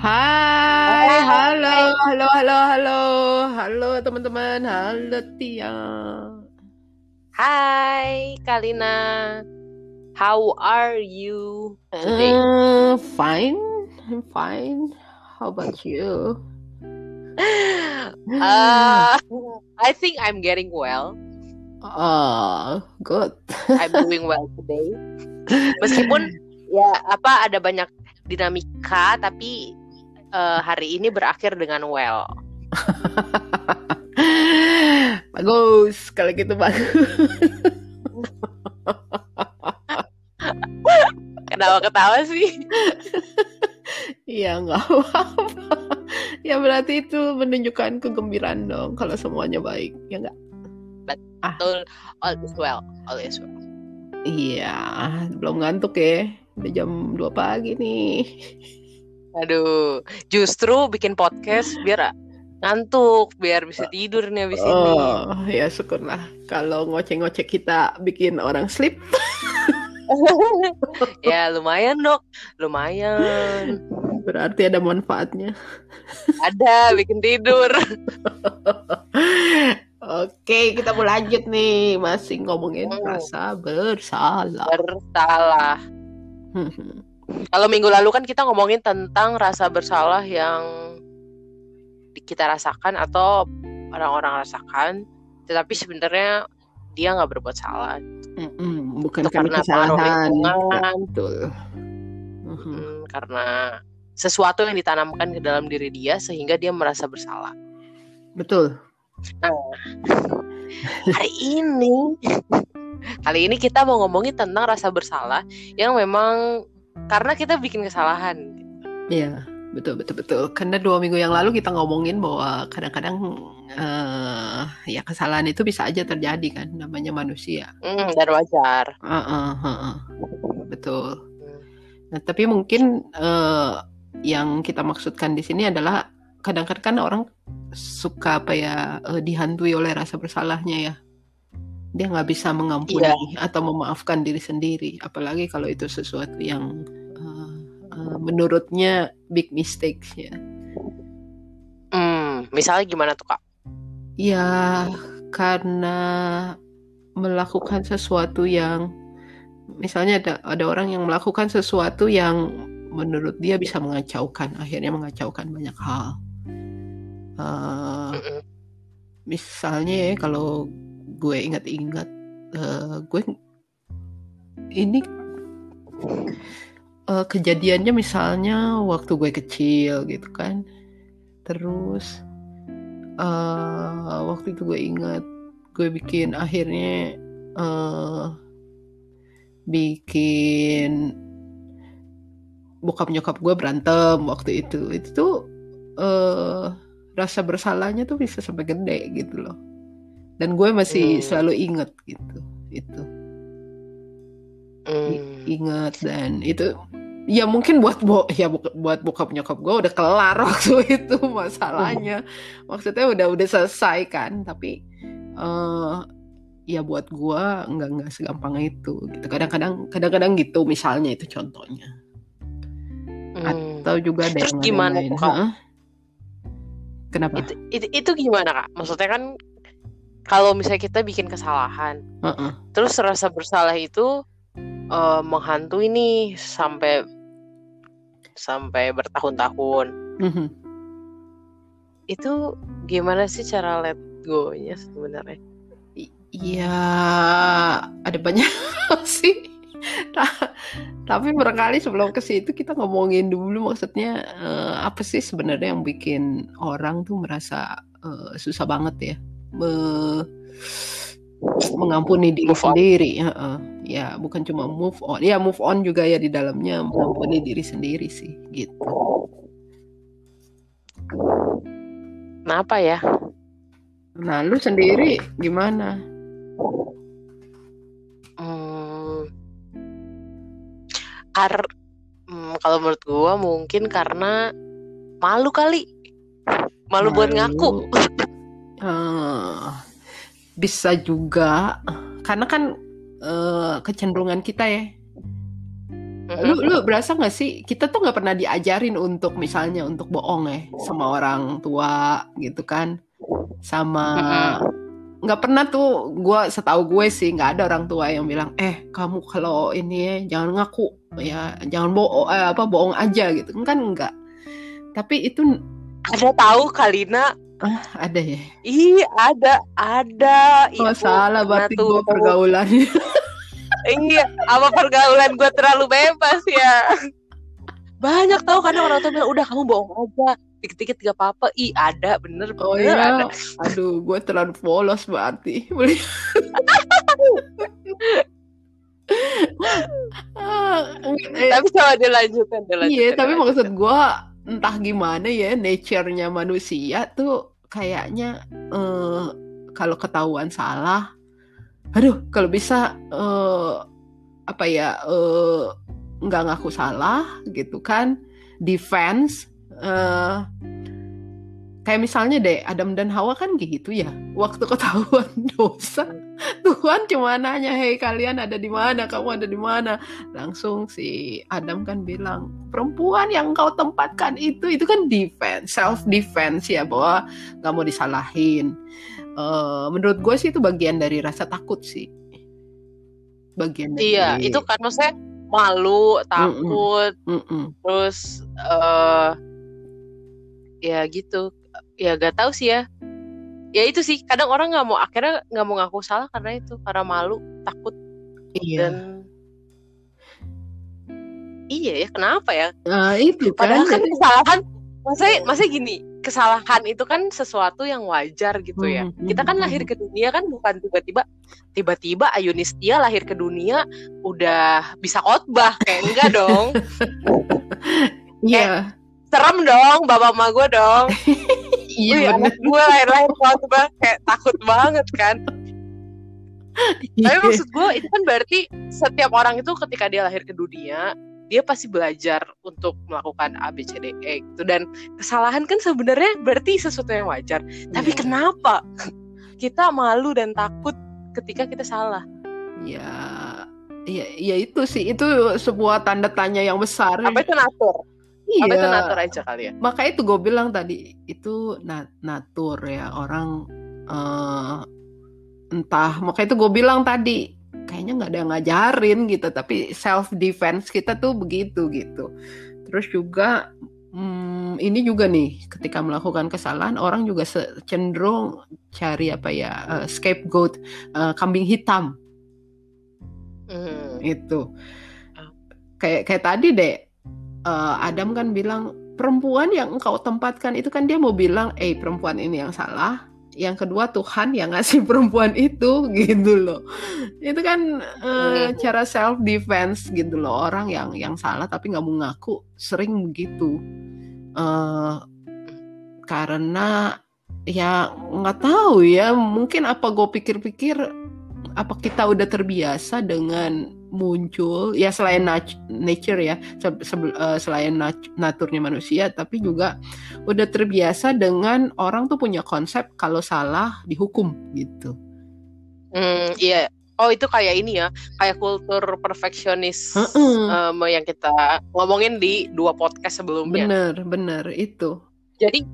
Hai, halo, halo, halo, halo, halo teman-teman, halo Tia. Hai, Kalina. How are you today? Uh, fine, I'm fine. How about you? Uh, I think I'm getting well. Oh, good. I'm doing well today. Meskipun ya apa ada banyak dinamika, tapi uh, hari ini berakhir dengan well. bagus, kalau gitu bagus. Kenapa ketawa sih? Iya nggak apa-apa. Ya berarti itu menunjukkan kegembiraan dong kalau semuanya baik, ya nggak? Betul, all is well, all is well. Iya, belum ngantuk ya. Udah jam 2 pagi nih. Aduh, justru bikin podcast biar ngantuk, biar bisa tidur nih abis ini. Oh, ya syukurlah. Kalau ngoceh-ngoceh kita bikin orang sleep. ya lumayan dok, lumayan. Berarti ada manfaatnya. Ada, bikin tidur. Oke, kita mau lanjut nih. Masih ngomongin Hmm. rasa bersalah. Bersalah. Kalau minggu lalu kan kita ngomongin tentang rasa bersalah yang kita rasakan atau orang-orang rasakan, tetapi sebenarnya dia nggak berbuat salah. Mm-mm, Bukan Itu karena kesalahan. lingkungan. Betul. Mhm. Hmm, karena sesuatu yang ditanamkan ke dalam diri dia sehingga dia merasa bersalah. Betul. Hari ini, kali ini kita mau ngomongin tentang rasa bersalah yang memang karena kita bikin kesalahan. Iya, betul betul betul. Karena dua minggu yang lalu kita ngomongin bahwa kadang-kadang eh, ya kesalahan itu bisa aja terjadi kan, namanya manusia. Hmm, dan wajar. Heeh, heeh. Betul. Nah, tapi mungkin eh, yang kita maksudkan di sini adalah kadang-kadang kan orang suka apa ya eh, dihantui oleh rasa bersalahnya ya. Dia nggak bisa mengampuni atau memaafkan diri sendiri, apalagi kalau itu sesuatu yang eh, eh, menurutnya big mistakes ya. Hmm, misalnya gimana tuh kak? Ya, karena melakukan sesuatu yang misalnya ada ada orang yang melakukan sesuatu yang menurut dia bisa mengacaukan, akhirnya mengacaukan banyak hal. Mm-mm. misalnya ya, kalau gue ingat-ingat, eh, gue ini eh, kejadiannya misalnya waktu gue kecil gitu kan, terus eh, waktu itu gue ingat gue bikin akhirnya eh, bikin bokap nyokap gue berantem waktu itu. Itu tuh eh, rasa bersalahnya tuh bisa sampai gede gitu loh dan gue masih Hmm. selalu inget gitu itu Hmm. inget dan itu ya mungkin buat bo ya bu- buat bokap nyokap gue udah kelar waktu itu masalahnya maksudnya udah udah selesai kan tapi eh ya buat gue nggak nggak segampang itu gitu kadang-kadang kadang-kadang gitu misalnya itu contohnya Hmm. atau juga ada Terus yang gimana? Heeh. kenapa Itu, itu itu gimana kak? Maksudnya kan kalau misalnya kita bikin kesalahan, Heeh. terus rasa bersalah itu eh, menghantui nih sampai sampai bertahun-tahun. Mhm. Itu gimana sih cara let go-nya sebenarnya? I- ya ada banyak sih Ta- tapi barangkali sebelum ke situ kita ngomongin dulu maksudnya eh, apa sih sebenarnya yang bikin orang tuh merasa eh, susah banget ya me- mengampuni diri Move on. sendiri heeh. ya bukan cuma move on ya move on juga ya di dalamnya mengampuni diri sendiri sih gitu Kenapa ya? nah lu sendiri gimana Hmm, kar hmm, kalau menurut gua mungkin karena malu kali. Malu buat ngaku. Eh, bisa juga karena kan eh, kecenderungan kita ya. Lu lu berasa nggak sih kita tuh nggak pernah diajarin untuk misalnya untuk bohong ya sama orang tua gitu kan. Sama nggak pernah tuh gue setahu gue sih nggak ada orang tua yang bilang eh kamu kalau ini ya jangan ngaku ya jangan bohong eh, apa bohong aja gitu. Kan enggak tapi itu ada tahu Kalina ah, ada ya? Ih ada ada. Oh, salah berarti gue pergaulannya iya apa pergaulan gue terlalu bebas ya? Banyak tau kadang orang tua bilang udah kamu bohong aja. Dikit-dikit gak apa-apa. Ih ada bener oh bener iya. ada. Aduh gue terlalu polos berarti. Tapi coba dilanjutkan dilanjutkan iya tapi maksud gue entah gimana ya nature-nya manusia tuh kayaknya eh, kalau ketahuan salah aduh kalau bisa eh, apa ya nggak ngaku salah gitu kan defense eh, kayak misalnya deh Adam dan Hawa kan gitu ya. Waktu ketahuan dosa Tuhan cuma nanya hei kalian ada di mana? Kamu ada di mana? Langsung si Adam kan bilang perempuan yang kau tempatkan itu itu kan defense self defense ya bahwa nggak mau disalahin. Eh, menurut gue sih itu bagian dari rasa takut sih. Bagian dari iya itu kan maksudnya malu takut Mm-mm. terus eh ya gitu ya gak tahu sih ya. Ya itu sih kadang orang nggak mau akhirnya nggak mau ngaku salah karena itu karena malu takut. Iya. Dan iya ya kenapa ya? Nah, itu kan. Padahal kan kesalahan maksudnya maksudnya gini kesalahan itu kan sesuatu yang wajar gitu ya. Mhm, kita kan mhm, lahir ke dunia kan bukan tiba-tiba tiba-tiba Ayunistia lahir ke dunia udah bisa khotbah kayak enggak dong. Iya serem dong bapak emak gue dong. Iya bener. gue lahir-lahir khotbah kayak takut banget kan. Tapi Iya. maksud gue itu kan berarti setiap orang itu ketika dia lahir ke dunia dia pasti belajar untuk melakukan A B C D E gitu. Dan kesalahan kan sebenarnya berarti sesuatu yang wajar. Tapi Iya. kenapa kita malu dan takut ketika kita salah? Ya ya ya itu sih. Itu sebuah tanda tanya yang besar. Apa itu natur iya. Apa itu natur aja kali ya? Maka itu gue bilang tadi itu na natur ya orang eh, entah maka itu gue bilang tadi kayaknya nggak ada yang ngajarin gitu tapi self defense kita tuh begitu gitu. Terus juga hmm, ini juga nih ketika melakukan kesalahan orang juga cenderung cari apa ya eh, scapegoat eh, kambing hitam. Hmm. itu. Kayak kayak tadi deh eh, Adam kan bilang perempuan yang engkau tempatkan itu kan dia mau bilang eh perempuan ini yang salah. Yang kedua Tuhan yang ngasih perempuan itu gitu loh. Itu kan Hmm. cara self defense gitu loh. Orang yang yang salah tapi nggak mau ngaku sering begitu. Eh, karena ya nggak tahu ya mungkin apa gue pikir-pikir apa kita udah terbiasa dengan muncul ya selain nat- nature ya se- se- eh, selain nat- naturnya manusia tapi juga udah terbiasa dengan orang tuh punya konsep kalau salah dihukum gitu. Hmm, iya. Oh itu kayak ini ya kayak kultur perfeksionis em, yang kita ngomongin di dua podcast sebelumnya. Bener bener itu. Jadi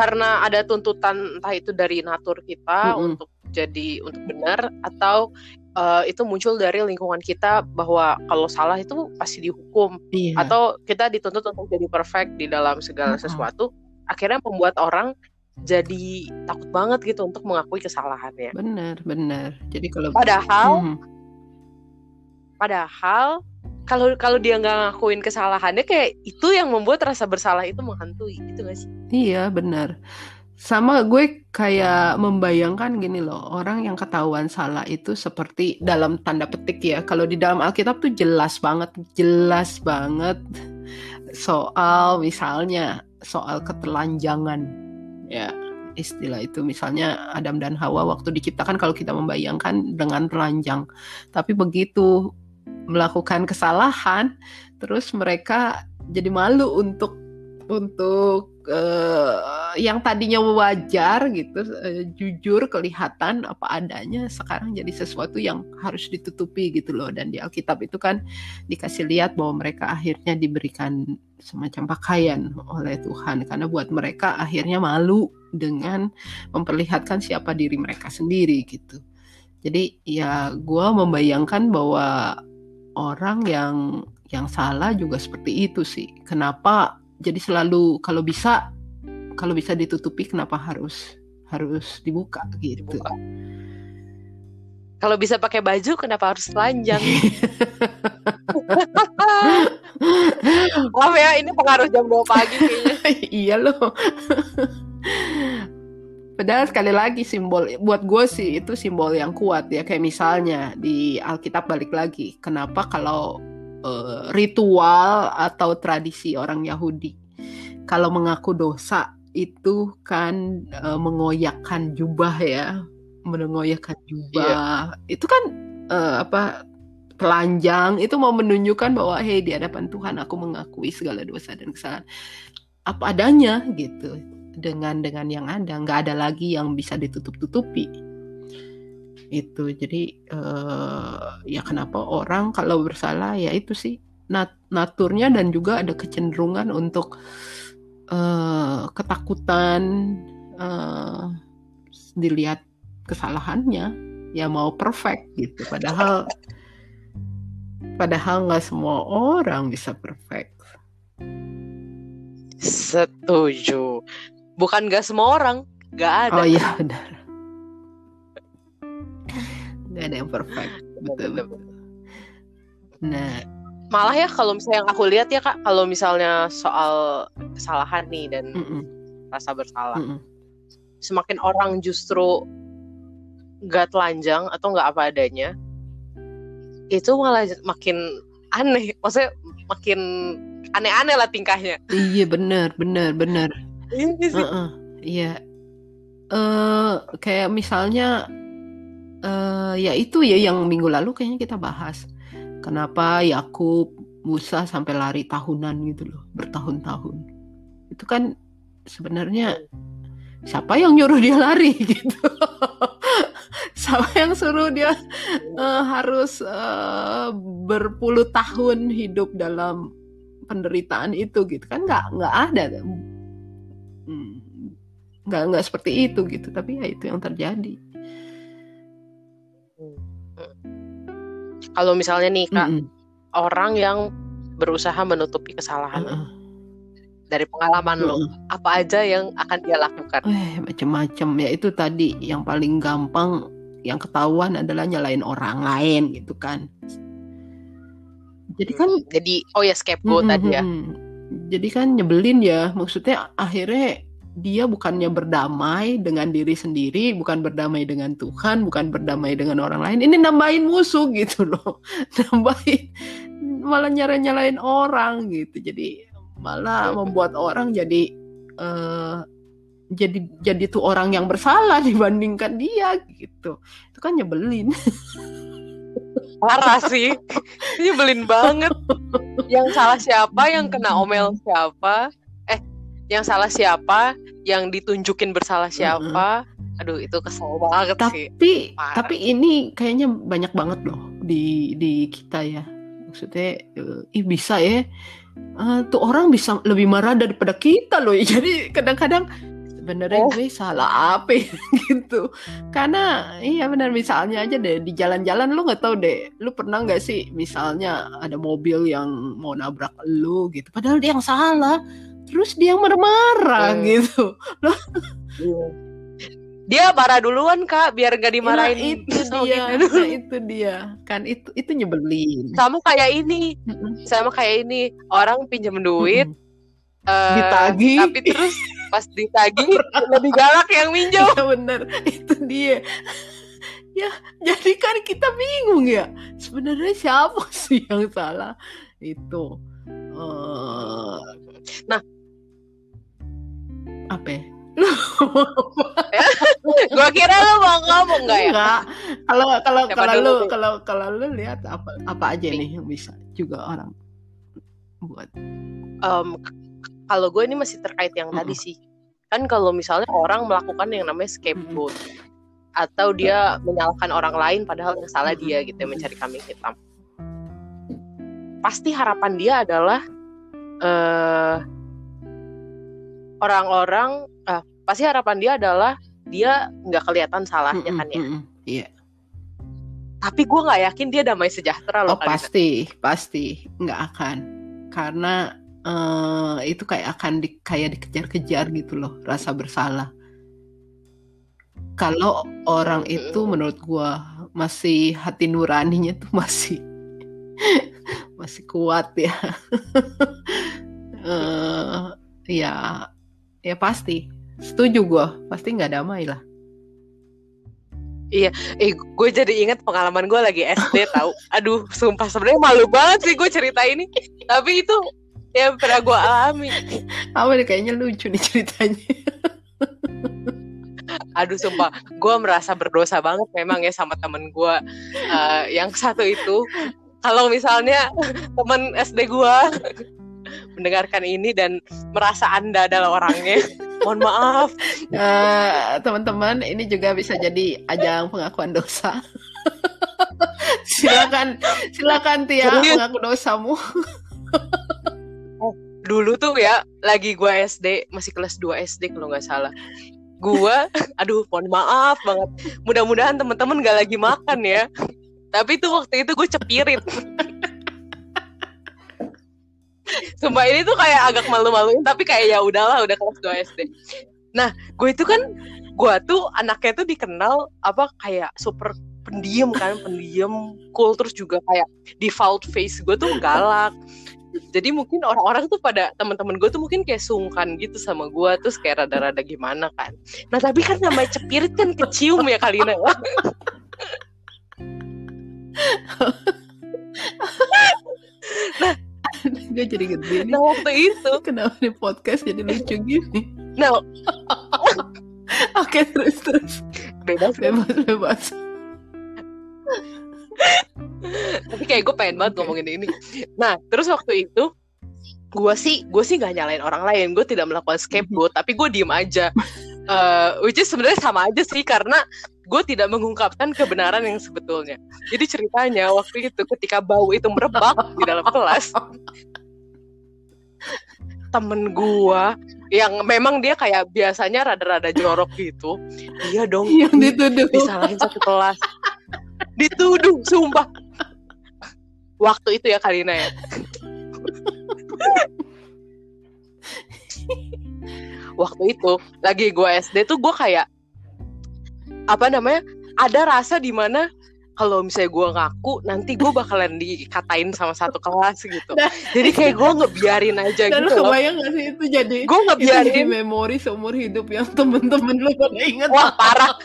karena ada tuntutan entah itu dari natur kita Mm-mm. untuk jadi untuk benar atau eh, itu muncul dari lingkungan kita bahwa kalau salah itu pasti dihukum iya atau kita dituntut untuk jadi perfect di dalam segala Mm-mm. sesuatu akhirnya membuat orang jadi takut banget gitu untuk mengakui kesalahannya. bener bener jadi kalau Padahal Hmm, padahal kalau kalau dia nggak ngakuin kesalahannya kayak itu yang membuat rasa bersalah itu menghantui itu gak sih? Iya benar. Sama gue kayak membayangkan gini loh, orang yang ketahuan salah itu seperti dalam tanda petik ya. Kalau di dalam Alkitab tuh jelas banget, jelas banget soal misalnya soal ketelanjangan. Ya, istilah itu misalnya Adam dan Hawa waktu diciptakan kalau kita membayangkan dengan telanjang. Tapi begitu melakukan kesalahan, terus mereka jadi malu untuk untuk uh, yang tadinya wajar gitu uh, jujur kelihatan apa adanya sekarang jadi sesuatu yang harus ditutupi gitu loh. Dan di Alkitab itu kan dikasih lihat bahwa mereka akhirnya diberikan semacam pakaian oleh Tuhan. Karena buat mereka akhirnya malu dengan memperlihatkan siapa diri mereka sendiri gitu. Jadi ya gue membayangkan bahwa orang yang yang salah juga seperti itu sih. Kenapa jadi selalu kalau bisa kalau bisa ditutupi kenapa harus harus dibuka gitu? Dibuka. kalau bisa pakai baju kenapa harus telanjang? Maaf ya ini pengaruh jam 2 pagi kayaknya. Iya loh. Padahal sekali lagi simbol buat gue sih itu simbol yang kuat ya. Kayak misalnya di Alkitab balik lagi kenapa kalau uh, ritual atau tradisi orang Yahudi. Kalau mengaku dosa itu kan uh, mengoyakkan jubah ya, mengoyakkan jubah. Yeah. Itu kan uh, apa telanjang itu mau menunjukkan bahwa hei di hadapan Tuhan aku mengakui segala dosa dan kesalahan apa adanya gitu dengan dengan yang ada nggak ada lagi yang bisa ditutup-tutupi itu jadi uh, ya kenapa orang kalau bersalah ya itu sih nat naturnya dan juga ada kecenderungan untuk uh, ketakutan uh, dilihat kesalahannya ya mau perfect gitu. Padahal padahal nggak semua orang bisa perfect. Setuju. Bukan nggak semua orang nggak ada. oh iya benar nggak ada yang perfect. Betul betul. nah. Malah ya kalau misalnya yang aku lihat ya kak kalau misalnya soal kesalahan nih dan mm -mm. rasa bersalah. Mm -mm. semakin orang justru nggak telanjang atau nggak apa adanya itu malah makin aneh. Maksudnya makin aneh-aneh lah tingkahnya. Iya benar benar benar. Iya uh -uh, iya. Uh, kayak misalnya uh, ya itu ya yang minggu lalu kayaknya kita bahas. Kenapa Yakub Musa sampai lari tahunan gitu loh, bertahun-tahun. Itu kan sebenarnya siapa yang nyuruh dia lari gitu. siapa yang suruh dia uh, harus uh, berpuluh tahun hidup dalam penderitaan itu gitu kan nggak nggak ada hmm, nggak nggak seperti itu gitu tapi ya itu yang terjadi kalau misalnya nih kak mm -hmm. orang yang berusaha menutupi kesalahan mm -hmm. dari pengalaman mm -hmm. lo apa aja yang akan dia lakukan eh macam-macam ya itu tadi yang paling gampang yang ketahuan adalah nyalain orang lain gitu kan jadi kan jadi oh ya scapegoat mm -hmm. tadi ya jadi kan nyebelin ya maksudnya akhirnya dia bukannya berdamai dengan diri sendiri, bukan berdamai dengan Tuhan, bukan berdamai dengan orang lain. Ini nambahin musuh gitu loh, nambahin malah nyala nyalain orang gitu. Jadi malah membuat orang jadi uh, jadi jadi tuh orang yang bersalah dibandingkan dia gitu. Itu kan nyebelin. Parah sih, nyebelin banget. Yang salah siapa, yang kena omel siapa, yang salah siapa, yang ditunjukin bersalah siapa. Mm-hmm. Aduh, itu kesel banget tapi, sih. Tapi tapi ini kayaknya banyak banget loh di di kita ya. Maksudnya uh, ih bisa ya. Uh, tuh orang bisa lebih marah daripada kita loh. Jadi kadang-kadang sebenarnya oh. gue salah apa gitu karena iya benar misalnya aja deh di jalan-jalan lu nggak tahu deh lu pernah nggak sih misalnya ada mobil yang mau nabrak lu gitu padahal dia yang salah terus dia marah-marah hmm. gitu. Loh. Iya. dia marah duluan kak biar gak dimarahin ya, itu dia gitu. nah, itu dia. Kan itu itu nyebelin. Sama kayak ini. Sama kayak ini orang pinjam duit uh, ditagi tapi terus pas ditagi lebih galak yang minjem. Ya bener. Itu dia. Ya jadi kan kita bingung ya. Sebenarnya siapa sih yang salah? Itu. Uh, nah apa ya? gua kira lu mau ngomong nggak ya? Enggak. Kalau kalau kalau lu kalau kalau lu lihat apa apa aja nih yang bisa juga orang buat. Um, kalau gue ini masih terkait yang tadi sih kan kalau misalnya orang melakukan yang namanya scapegoat atau dia menyalahkan orang lain padahal yang salah dia gitu yang mencari kambing hitam pasti harapan dia adalah uh, orang-orang uh, pasti harapan dia adalah dia nggak kelihatan salahnya kan ya? iya. Tapi gue nggak yakin dia damai sejahtera loh oh pasti pasti. Nggak akan. Karena uh, itu kayak akan di, kayak dikejar-kejar gitu loh rasa bersalah. Kalau orang itu menurut gue masih hati nuraninya tuh masih masih kuat ya. Uh, ya ya pasti setuju gue pasti nggak damai lah Iya, eh gue jadi inget pengalaman gue lagi SD tahu. Aduh, sumpah sebenarnya malu banget sih gue cerita ini. Tapi itu ya pernah gue alami. Apa nih kayaknya lucu nih ceritanya. Aduh sumpah, gue merasa berdosa banget memang ya sama temen gue uh, yang satu itu. Kalau misalnya temen SD gue mendengarkan ini dan merasa anda adalah orangnya. Mohon maaf. Uh, teman-teman ini juga bisa jadi ajang pengakuan dosa. Silakan silakan Tia Serius? mengaku dosamu. Oh, dulu tuh ya lagi gue SD masih kelas 2 SD kalau nggak salah. Gue aduh mohon maaf banget. Mudah-mudahan teman-teman gak lagi makan ya. Tapi tuh waktu itu gue cepirit Sumpah ini tuh kayak agak malu-maluin tapi kayak ya udahlah udah kelas 2 SD. Nah, gue itu kan gue tuh anaknya tuh dikenal apa kayak super pendiam kan, pendiam, cool terus juga kayak default face gue tuh galak. Jadi mungkin orang-orang tuh pada teman-teman gue tuh mungkin kayak sungkan gitu sama gue terus kayak rada-rada gimana kan. Nah tapi kan namanya cepirit kan kecium ya Kalina. nah gue jadi gede nih. Nah waktu itu kenapa di podcast jadi lucu gini? Nah, oke terus terus bebas bebas bebas. Tapi kayak gue pengen banget ngomongin ini. Nah terus waktu itu gue sih gue sih nggak nyalain orang lain gue tidak melakukan scapegoat tapi gue diem aja uh, which is sebenarnya sama aja sih karena gue tidak mengungkapkan kebenaran yang sebetulnya. Jadi ceritanya waktu itu ketika bau itu merebak di dalam kelas, temen gue yang memang dia kayak biasanya rada-rada jorok gitu, dia dong yang dituduh disalahin satu kelas, dituduh, sumpah. Waktu itu ya Kalina ya. waktu itu lagi gue SD tuh gue kayak apa namanya ada rasa di mana kalau misalnya gue ngaku nanti gue bakalan dikatain sama satu kelas gitu. Nah, jadi kayak gue ngebiarin aja dan gitu kebayang gak sih itu jadi gue ngebiarin jadi memori seumur hidup yang temen-temen lo pada inget wah parah.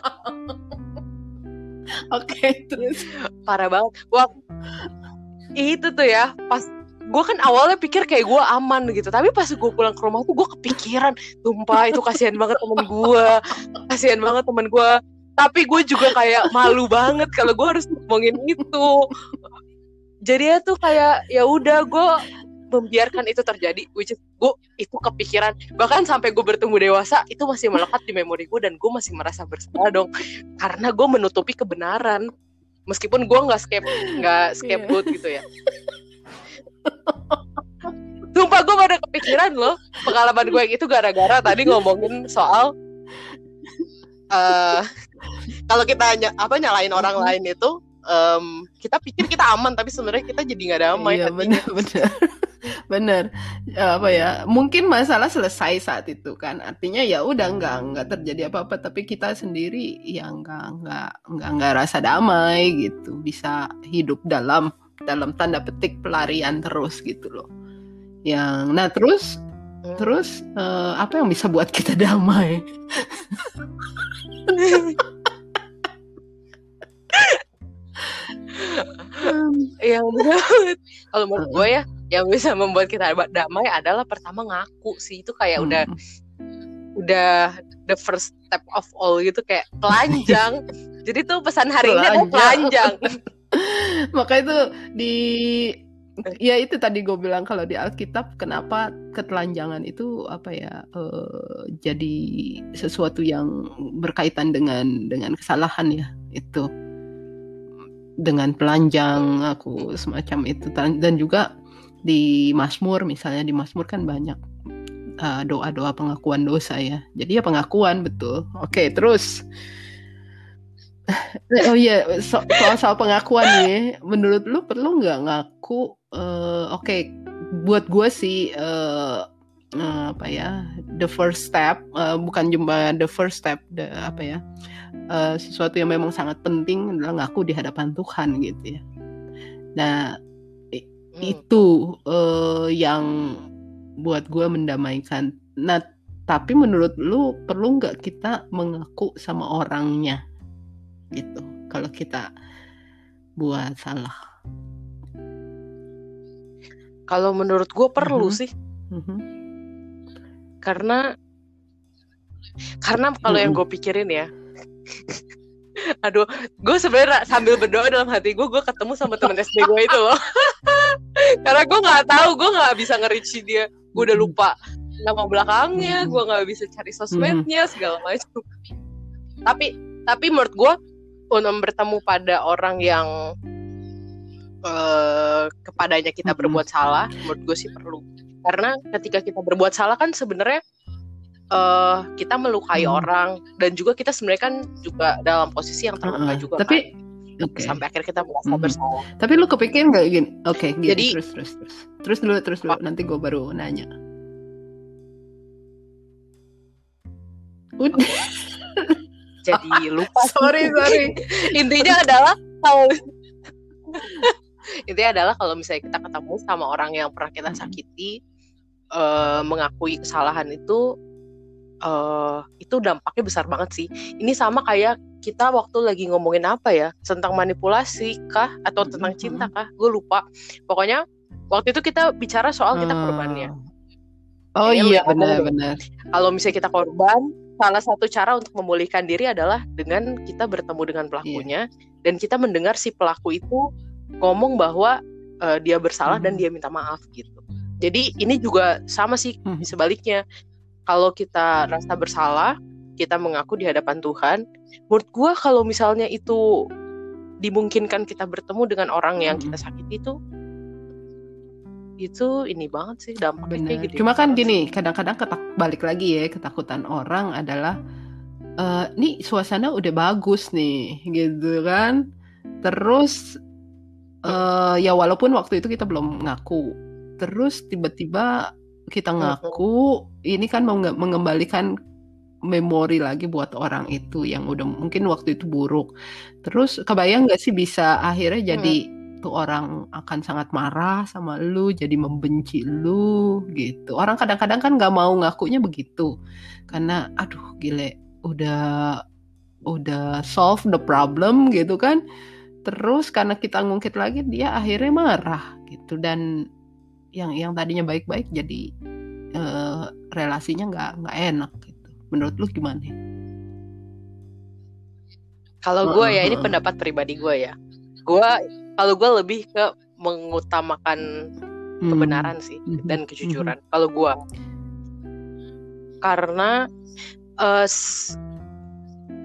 Oke okay, terus. Parah banget. Wah itu tuh ya pas gue kan awalnya pikir kayak gue aman gitu tapi pas gue pulang ke rumah tuh gue kepikiran tumpah itu kasihan banget temen gue kasihan banget temen gue tapi gue juga kayak malu banget kalau gue harus ngomongin itu. Jadi ya tuh kayak ya udah gue membiarkan itu terjadi which is gue itu kepikiran. Bahkan sampai gue bertumbuh dewasa itu masih melekat di memori gue dan gue masih merasa bersalah dong. Karena gue menutupi kebenaran. Meskipun gue nggak skep nggak scapegoat gitu ya. Sumpah gue pada kepikiran loh pengalaman gue yang itu gara-gara tadi ngomongin soal uh, kalau kita ny apa nyalain orang lain itu um, kita pikir kita aman tapi sebenarnya kita jadi nggak damai iya benar benar. Benar. Apa ya mungkin masalah selesai saat itu kan. Artinya ya udah nggak nggak terjadi apa apa tapi kita sendiri ya nggak nggak nggak nggak rasa damai gitu. Bisa hidup dalam dalam tanda petik pelarian terus gitu loh. Yang nah terus. Terus uh, apa yang bisa buat kita damai? Yang kalau menurut gue ya yang bisa membuat kita damai adalah pertama ngaku sih. Itu kayak hmm. udah udah the first step of all gitu kayak telanjang. Jadi tuh pesan hari ini adalah telanjang. Maka itu di ya itu tadi gue bilang kalau di Alkitab kenapa ketelanjangan itu apa ya uh, jadi sesuatu yang berkaitan dengan dengan kesalahan ya itu. Dengan pelanjang aku semacam itu. Dan juga di Mazmur misalnya di Mazmur kan banyak uh, doa-doa pengakuan dosa ya. Jadi ya pengakuan betul. Oke terus oh iya so soal soal pengakuan nih menurut lu perlu nggak ngaku uh, oke okay, buat gue sih uh, uh, apa ya the first step uh, bukan cuma the first step the apa ya uh, sesuatu yang memang sangat penting adalah ngaku di hadapan Tuhan gitu ya. Nah hmm. itu uh, yang buat gue mendamaikan. Nah tapi menurut lu perlu nggak kita mengaku sama orangnya gitu. Kalau kita buat salah. Kalau menurut gue perlu uh-huh. sih. Uh-huh. karena karena kalau uh-huh. yang gue pikirin ya aduh gue sebenarnya sambil berdoa dalam hati gue gue ketemu sama teman SD gue itu loh. Karena gue nggak tahu gue nggak bisa ngerici dia. Gue udah lupa nama belakangnya gue nggak bisa cari sosmednya segala macam tapi tapi menurut gue untuk bertemu pada orang yang uh, kepadanya kita mm-hmm. berbuat salah, menurut gue sih perlu. Karena ketika kita berbuat salah kan sebenarnya uh, kita melukai mm-hmm. orang dan juga kita sebenarnya kan juga dalam posisi yang terluka uh-uh. juga. Tapi kan? Okay. sampai akhir kita merasa bersalah. Tapi lu kepikir nggak gini? Oke, okay, Jadi terus terus terus. Terus dulu terus dulu. Nanti gue baru nanya. Udah jadi lupa sorry sorry. Intinya adalah kalau intinya adalah kalau misalnya kita ketemu sama orang yang pernah kita sakiti uh, mengakui kesalahan itu uh, itu dampaknya besar banget sih. Ini sama kayak kita waktu lagi ngomongin apa ya? Tentang manipulasi kah? Atau tentang hmm. cinta kah? Gue lupa. Pokoknya waktu itu kita bicara soal kita korbannya. Oh iya benar-benar kalau misalnya kita korban salah satu cara untuk memulihkan diri adalah dengan kita bertemu dengan pelakunya yeah. dan kita mendengar si pelaku itu ngomong bahwa uh, dia bersalah hmm. dan dia minta maaf gitu. Jadi ini juga sama sih hmm. sebaliknya. Kalau kita rasa bersalah, kita mengaku di hadapan Tuhan. Menurut gue kalau misalnya itu dimungkinkan kita bertemu dengan orang yang hmm. kita sakiti itu itu ini banget sih dampaknya gitu. Cuma kan gini, kadang-kadang ketak balik lagi ya ketakutan orang adalah uh, nih suasana udah bagus nih gitu kan. Terus uh, ya walaupun waktu itu kita belum ngaku. Terus tiba-tiba kita ngaku, ini kan mau mengembalikan memori lagi buat orang itu yang udah mungkin waktu itu buruk. Terus kebayang nggak sih bisa akhirnya jadi hmm tuh orang akan sangat marah sama lu, jadi membenci lu gitu. Orang kadang-kadang kan nggak mau ngakunya begitu, karena aduh gile, udah udah solve the problem gitu kan. Terus karena kita ngungkit lagi dia akhirnya marah gitu dan yang yang tadinya baik-baik jadi uh, relasinya nggak nggak enak gitu. Menurut lu gimana? Kalau gue ya ini pendapat pribadi gue ya. Gue kalau gue lebih ke mengutamakan hmm. kebenaran sih hmm. dan kejujuran. Hmm. kalau gue karena uh,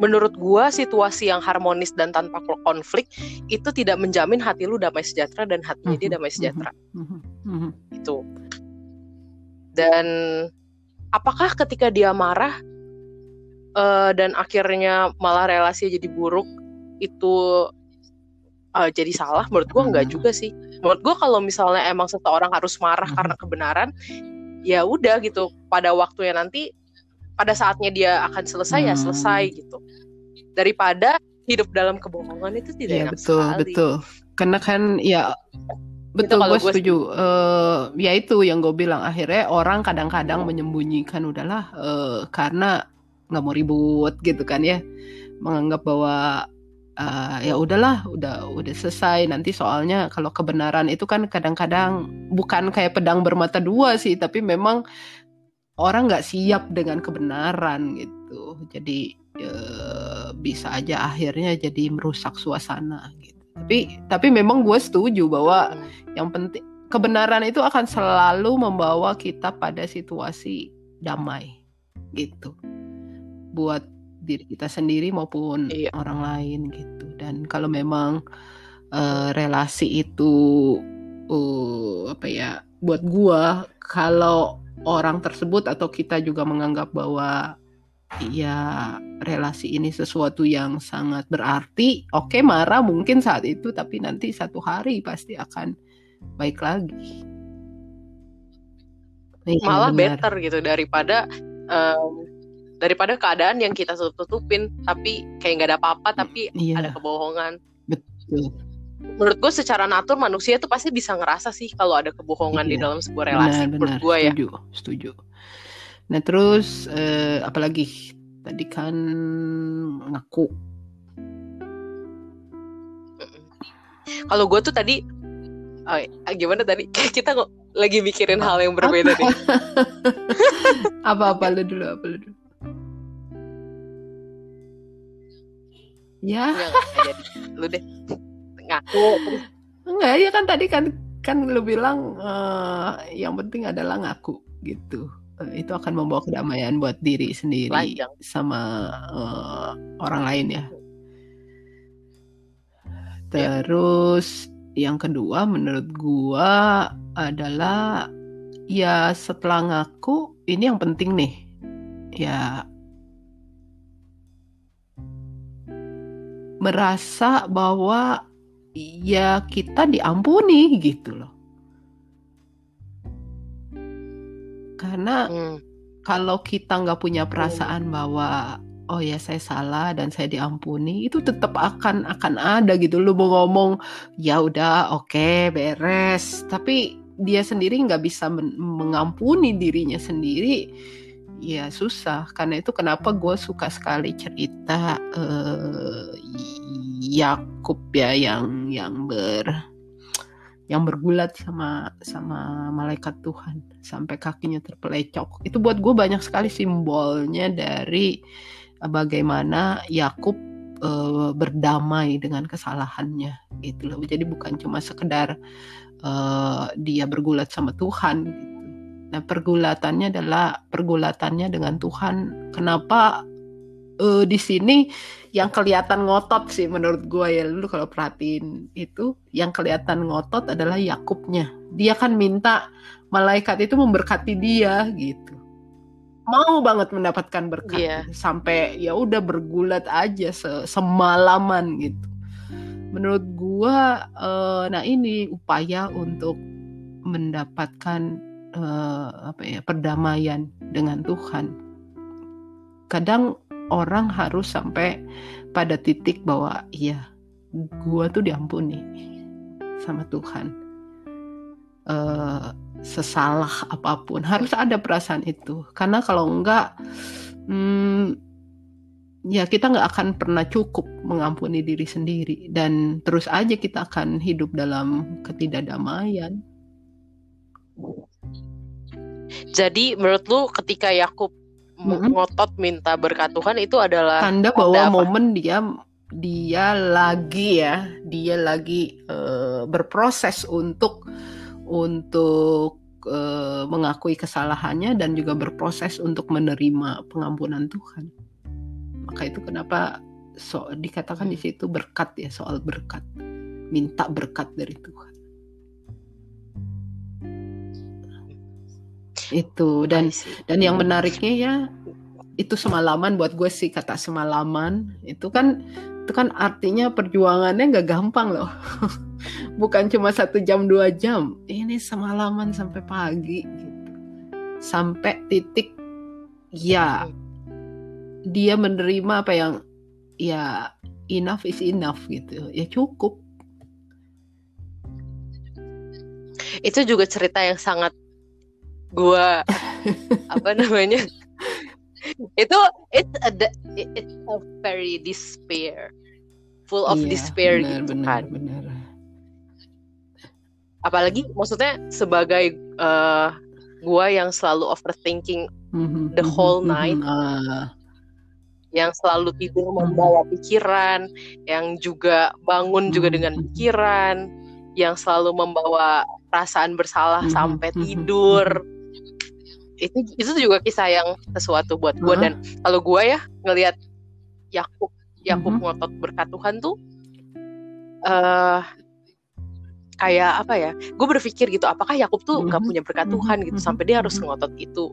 menurut gue situasi yang harmonis dan tanpa konflik itu tidak menjamin hati lu damai sejahtera dan hatinya dia damai sejahtera. Itu dan apakah ketika dia marah uh, dan akhirnya malah relasi jadi buruk itu uh, jadi salah menurut gue nggak juga sih. Menurut gue kalau misalnya emang seseorang harus marah hmm. karena kebenaran ya udah gitu. Pada waktunya nanti pada saatnya dia akan selesai ya selesai hmm. gitu. Daripada hidup dalam kebohongan itu tidak ya, enak betul sekali. betul. Karena kan ya betul gue setuju. uh, ya itu yang gue bilang akhirnya orang kadang-kadang menyembunyikan udahlah uh, karena nggak mau ribut gitu kan ya. Menganggap bahwa uh, ya udahlah udah udah selesai. Nanti soalnya kalau kebenaran itu kan kadang-kadang bukan kayak pedang bermata dua sih tapi memang orang nggak siap dengan kebenaran gitu. Jadi uh, bisa aja akhirnya jadi merusak suasana gitu. Tapi tapi memang gue setuju bahwa yang penting kebenaran itu akan selalu membawa kita pada situasi damai gitu. Buat diri kita sendiri maupun iya. orang lain gitu dan kalau memang uh, relasi itu uh, apa ya buat gua kalau orang tersebut atau kita juga menganggap bahwa ya relasi ini sesuatu yang sangat berarti oke okay, marah mungkin saat itu tapi nanti satu hari pasti akan baik lagi iya, malah benar. better gitu daripada um, daripada keadaan yang kita tutup tutupin tapi kayak nggak ada apa-apa tapi iya. ada kebohongan betul menurut gue secara natur manusia tuh pasti bisa ngerasa sih kalau ada kebohongan iya. di dalam sebuah relasi benar, menurut gue ya setuju setuju Nah terus eh, apalagi tadi kan ngaku. Kalau gue tuh tadi, oh, gimana tadi? Kita kok lagi mikirin hal yang berbeda nih. Apa-apa lu dulu, apa lu dulu? Ya. lu deh ngaku. Enggak, ya kan tadi kan kan lu bilang uh, yang penting adalah ngaku gitu. Eh, itu akan membawa kedamaian buat diri sendiri Lanjang. sama uh, orang lain ya. Terus ya. yang kedua menurut gua adalah ya setelah ngaku ini yang penting nih. Ya merasa bahwa ya kita diampuni gitu loh. Karena hmm. kalau kita nggak punya perasaan bahwa oh ya saya salah dan saya diampuni itu tetap akan akan ada gitu lu mau ngomong ya udah oke okay, beres tapi dia sendiri nggak bisa men mengampuni dirinya sendiri ya susah karena itu kenapa gue suka sekali cerita uh, Yakub ya yang yang ber yang bergulat sama sama malaikat Tuhan sampai kakinya terpelecok. Itu buat gue banyak sekali simbolnya dari eh, bagaimana Yakub uh, berdamai dengan kesalahannya gitu loh. Jadi bukan cuma sekedar uh, dia bergulat sama Tuhan. Nah, pergulatannya adalah pergulatannya dengan Tuhan. Kenapa uh, di sini yang kelihatan ngotot sih menurut gue ya? Lu kalau perhatiin itu yang kelihatan ngotot adalah Yakubnya. Dia kan minta malaikat itu memberkati dia gitu. Mau banget mendapatkan berkat. Yeah. sampai ya udah bergulat aja se semalaman gitu. Menurut gua uh, nah ini upaya untuk mendapatkan uh, apa ya perdamaian dengan Tuhan. Kadang orang harus sampai pada titik bahwa iya gua tuh diampuni sama Tuhan. Uh, sesalah apa pun harus ada perasaan itu. Karena kalau enggak hmm, ya kita nggak akan pernah cukup mengampuni diri sendiri. Dan terus aja kita akan hidup dalam ketidakdamaian jadi menurut lu ketika Yakub mm-hmm. ngotot minta berkat Tuhan itu adalah tanda bahwa momen dia dia lagi ya dia lagi uh, berproses untuk untuk uh, mengakui kesalahannya dan juga berproses untuk menerima pengampunan Tuhan. Maka itu kenapa so dikatakan di situ berkat ya soal berkat. Minta berkat dari Tuhan itu. Dan dan yang menariknya ya itu semalaman buat gue sih kata semalaman. Itu kan itu kan artinya perjuangannya nggak gampang loh. Bukan cuma satu jam dua jam. Ini semalaman sampai pagi gitu. Sampai titik ya dia menerima apa yang ya enough is enough gitu. Ya cukup. Itu juga cerita yang sangat gua apa namanya? Itu it's a it's a very despair. Full of iya, despair benar, gitu benar, kan. benar. apalagi maksudnya sebagai uh, gua yang selalu overthinking mm-hmm, the whole mm-hmm, night. uh. yang selalu tidur membawa pikiran yang juga bangun juga dengan pikiran yang selalu membawa perasaan bersalah sampai tidur itu itu juga kisah yang sesuatu buat gue dan kalau gue ya ngelihat Yakub Yakub Mhm. ngotot berkat Tuhan tuh eh kayak apa ya gue berpikir gitu apakah Yakub tuh nggak Mhm, punya berkat mhm, Tuhan gitu sampai dia harus mhm. ngotot itu.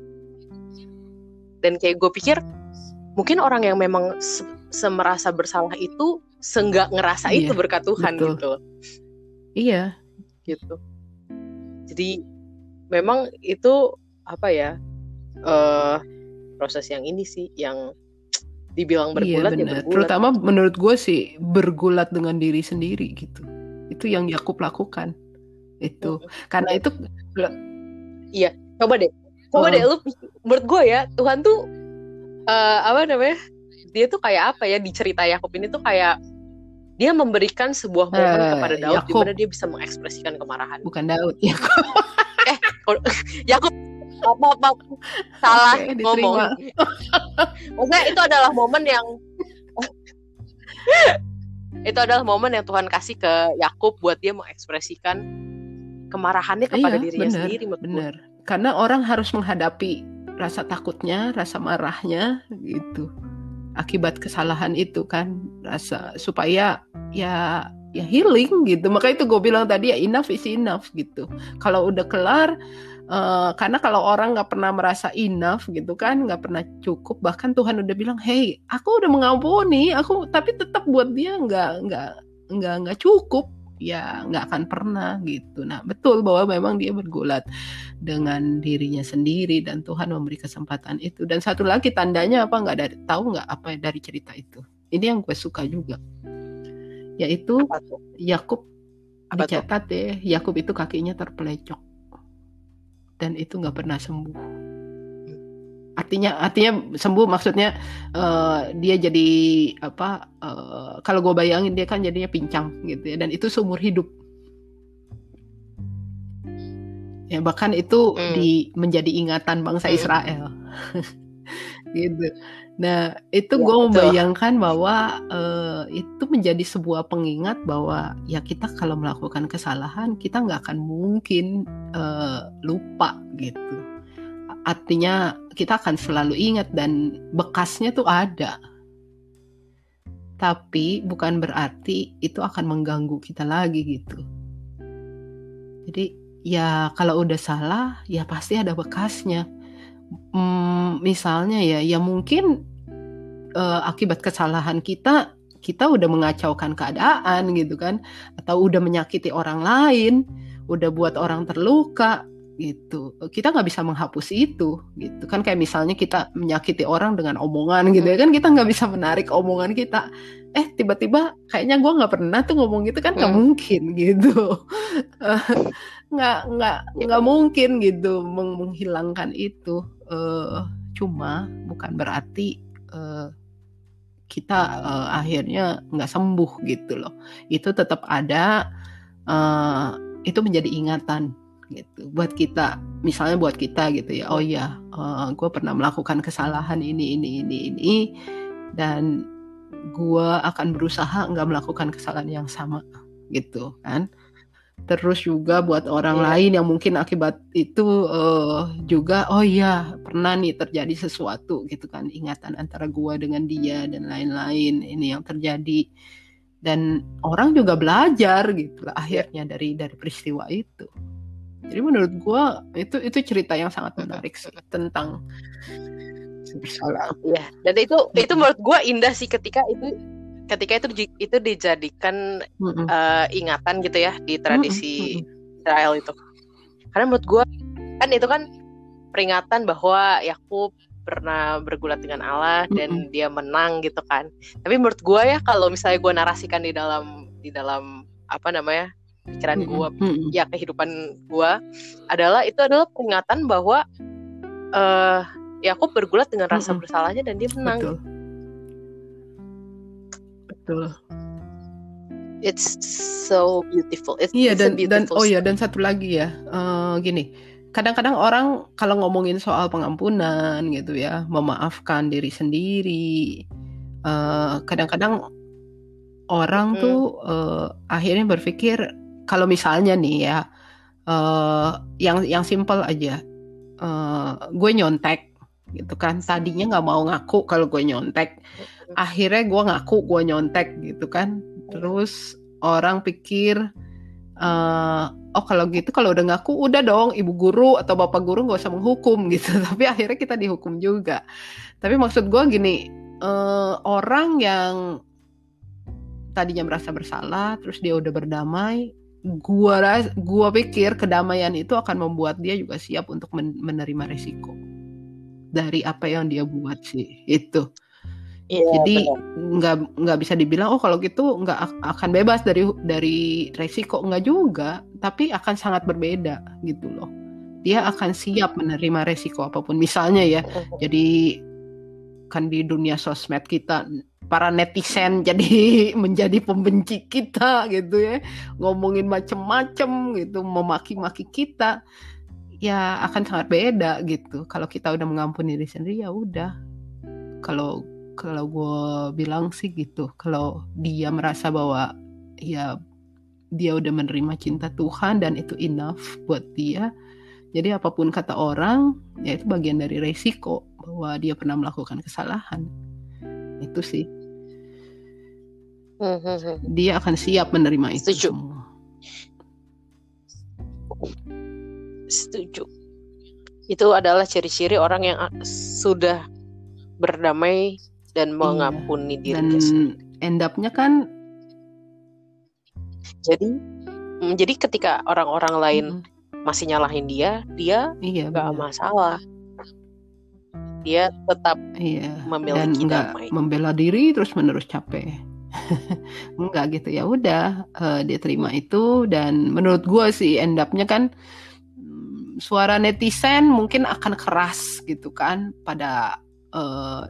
Dan kayak gue pikir mungkin orang yang memang se- semerasa bersalah itu seenggak ngerasa itu Iya, berkat Tuhan betul. gitu. Iya, gitu. Jadi memang itu apa ya eh proses yang ini sih yang dibilang iya bergulat ya benar. bergulat Terutama menurut gue sih bergulat dengan diri sendiri gitu. Itu yang Yakub lakukan. Itu Mm. karena itu coba deh coba Oh. deh lu menurut gue ya Tuhan tuh eh apa namanya dia tuh kayak apa ya di cerita Yakub ini tuh kayak dia memberikan sebuah momen Eh, kepada Daud di mana dia bisa mengekspresikan kemarahan bukan Daud. Yakub Yakub apa apa salah Oke, ngomong maksudnya itu adalah momen yang itu adalah momen yang Tuhan kasih ke Yakub buat dia mengekspresikan kemarahannya kepada Iya, dirinya benar, sendiri benar. Karena orang harus menghadapi rasa takutnya, rasa marahnya gitu. Akibat kesalahan itu kan rasa supaya ya ya healing gitu. Maka itu gue bilang tadi ya enough is enough gitu. Kalau udah kelar eh, karena kalau orang nggak pernah merasa enough gitu kan, nggak pernah cukup, bahkan Tuhan udah bilang, hey, aku udah mengampuni, aku tapi tetap buat dia nggak nggak nggak nggak cukup, ya nggak akan pernah gitu. Nah betul bahwa memang dia bergulat dengan dirinya sendiri dan Tuhan memberi kesempatan itu. Dan satu lagi tandanya apa nggak dari tahu nggak apa dari cerita itu? Ini yang gue suka juga, yaitu? Yakub dicatat ya, Yakub itu kakinya terpelecok dan itu nggak pernah sembuh. Artinya, artinya sembuh maksudnya eh, dia jadi apa? eh, kalau gue bayangin dia kan jadinya pincang gitu ya, dan itu seumur hidup. Ya bahkan itu Hmm. di menjadi ingatan bangsa Hmm. Israel. gitu. Nah, itu Ya, gue membayangkan bahwa eh, itu menjadi sebuah pengingat bahwa ya kita kalau melakukan kesalahan kita nggak akan mungkin eh, lupa gitu. Artinya kita akan selalu ingat dan bekasnya tuh ada. Tapi bukan berarti itu akan mengganggu kita lagi gitu. Jadi ya kalau udah salah ya pasti ada bekasnya. Hmm, misalnya ya, ya mungkin eh, akibat kesalahan kita, kita udah mengacaukan keadaan gitu kan, atau udah menyakiti orang lain, udah buat orang terluka gitu. Kita nggak bisa menghapus itu gitu kan kayak misalnya kita menyakiti orang dengan omongan gitu ya kan kita nggak bisa menarik omongan kita. Eh tiba-tiba kayaknya gue nggak pernah tuh ngomong gitu kan nggak Hmm. mungkin gitu. nggak nggak nggak mungkin gitu meng- menghilangkan itu. Eh cuma bukan berarti eh, kita eh, akhirnya nggak sembuh gitu loh. Itu tetap ada eh, itu menjadi ingatan gitu. Buat kita misalnya buat kita gitu ya oh ya gue pernah melakukan kesalahan ini ini ini ini dan gue akan berusaha nggak melakukan kesalahan yang sama gitu kan terus juga buat orang Iya. lain yang mungkin akibat itu eh, juga oh iya pernah nih terjadi sesuatu gitu kan. Ingatan antara gua dengan dia dan lain-lain ini yang terjadi. Dan orang juga belajar gitu lah akhirnya dari dari peristiwa itu. Jadi menurut gua itu itu cerita yang sangat menarik sih tentang bersalah Iya, dan itu itu menurut gue indah sih ketika itu ketika itu itu dijadikan Mm-mm. eh, ingatan gitu ya di tradisi. Israel itu. Karena menurut gue kan itu kan peringatan bahwa Yakub pernah bergulat dengan Allah dan dia menang gitu kan. Tapi menurut gue ya kalau misalnya gue narasikan di dalam di dalam apa namanya pikiran gue Mm-mm. ya kehidupan gua adalah itu adalah peringatan bahwa eh Yakub bergulat dengan rasa Mm-mm. bersalahnya dan dia menang. betul betul It's so beautiful. It's, Iya it's dan dan oh ya dan satu lagi ya eh, gini. Kadang-kadang orang kalau ngomongin soal pengampunan gitu ya memaafkan diri sendiri eh, kadang-kadang orang Mm. tuh eh, akhirnya berpikir kalau misalnya nih ya uh, yang yang simple aja uh, gue nyontek gitu kan. Tadinya nggak mau ngaku kalau gue nyontek akhirnya gue ngaku gue nyontek gitu kan. Terus orang pikir uh, oh kalau gitu kalau udah ngaku udah dong ibu guru atau bapak guru nggak usah menghukum gitu. Tapi akhirnya kita dihukum juga. Tapi maksud gue gini uh, orang yang tadinya merasa bersalah terus dia udah berdamai gua gua pikir kedamaian itu akan membuat dia juga siap untuk menerima resiko dari apa yang dia buat sih itu Iya, Jadi nggak nggak bisa dibilang oh kalau gitu nggak akan bebas dari dari resiko. Nggak juga, tapi akan sangat berbeda gitu loh. Dia akan siap menerima resiko apa pun. Misalnya ya. Jadi kan di dunia sosmed kita para netizen jadi menjadi pembenci kita gitu ya. Ngomongin macem-macem gitu memaki-maki kita ya akan sangat beda gitu. Kalau kita udah mengampuni diri sendiri ya udah. Kalau kalau gue bilang sih gitu kalau dia merasa bahwa ya dia udah menerima cinta Tuhan dan itu enough buat dia jadi apa pun kata orang ya itu bagian dari resiko bahwa dia pernah melakukan kesalahan itu sih dia akan siap menerima itu Setuju. semua. Setuju. Itu adalah ciri-ciri orang yang sudah berdamai dan iya. mengampuni iya. diri dan end up-nya kan jadi mm, jadi ketika orang-orang lain mm. masih nyalahin dia dia iya, gak masalah dia tetap iya. memiliki dan damai membela diri terus menerus capek enggak gitu ya udah uh, dia terima itu dan menurut gue sih end up-nya kan mm, suara netizen mungkin akan keras gitu kan pada uh,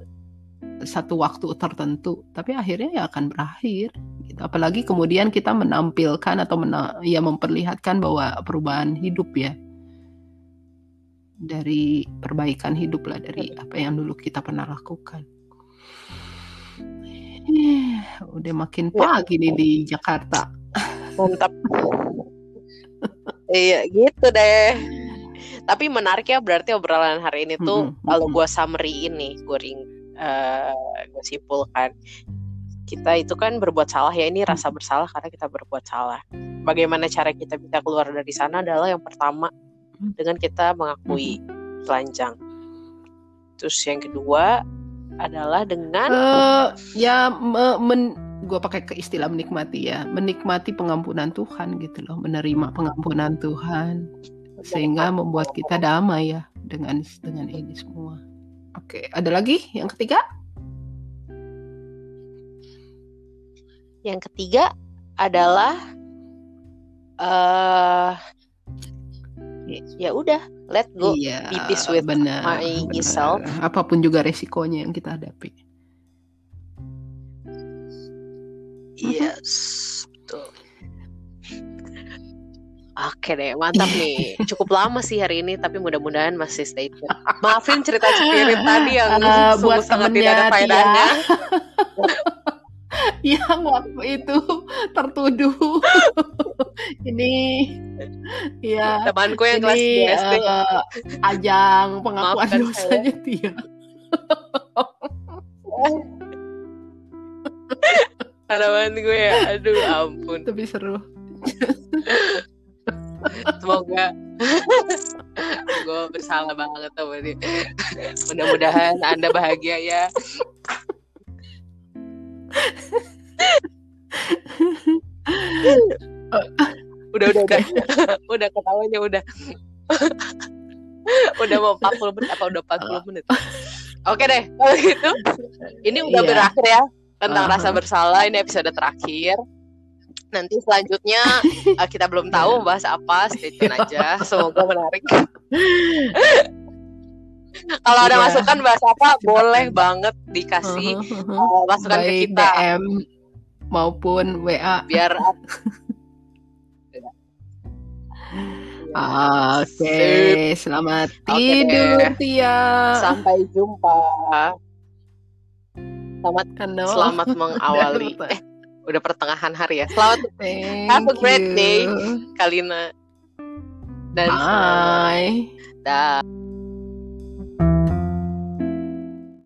satu waktu tertentu, tapi akhirnya ya akan berakhir. Gitu. Apalagi kemudian kita menampilkan atau mena ya memperlihatkan bahwa perubahan hidup ya dari perbaikan hidup lah dari apa yang dulu kita pernah lakukan. Eh, udah makin ya. pagi nih di Jakarta. Mantap. iya gitu deh. Tapi menarik ya berarti obrolan hari ini tuh mm -hmm. kalau gue summary ini, gue ring uh, gue simpulkan kita itu kan berbuat salah ya ini rasa bersalah karena kita berbuat salah. Bagaimana cara kita bisa keluar dari sana adalah yang pertama dengan kita mengakui telanjang. Terus yang kedua adalah dengan uh, ya me, men, gue pakai ke istilah menikmati ya, menikmati pengampunan Tuhan gitu loh, menerima pengampunan Tuhan sehingga membuat kita damai ya dengan dengan ini semua. Oke, ada lagi yang ketiga? Yang ketiga adalah uh, ya udah let go iya, be peace with benar, my benar. self apa pun juga resikonya yang kita hadapi yes Oke deh, mantap nih. Cukup lama sih hari ini, tapi mudah-mudahan masih stay tune. Maafin cerita spirit tadi yang uh, buat sangat tidak ada faedahnya. yang waktu itu tertuduh. ini ya temanku yang kelas SD uh, ajang pengakuan Maafkan dosanya saya. dia. Harapan gue ya, aduh ampun. Tapi seru. Semoga. Gue bersalah banget sama dia mudah-mudahan anda bahagia ya. Udah udah udah. Udah ketawanya udah. Udah mau 40 menit apa udah 40 menit? Oke deh kalau gitu. Ini udah yeah. berakhir ya tentang uh -huh. rasa bersalah. Ini episode terakhir nanti selanjutnya uh, kita belum tahu bahas apa stay tune aja semoga menarik kalau ada yeah. masukan bahas apa boleh banget dikasih uh, -huh. uh, masukan By ke kita DM maupun WA biar Oke, okay. selamat okay, tidur Tia. Sampai jumpa. Selamat selamat mengawali. eh, udah pertengahan hari ya. Selamat Thank have a great you. day, Kalina. dan Bye. Dah.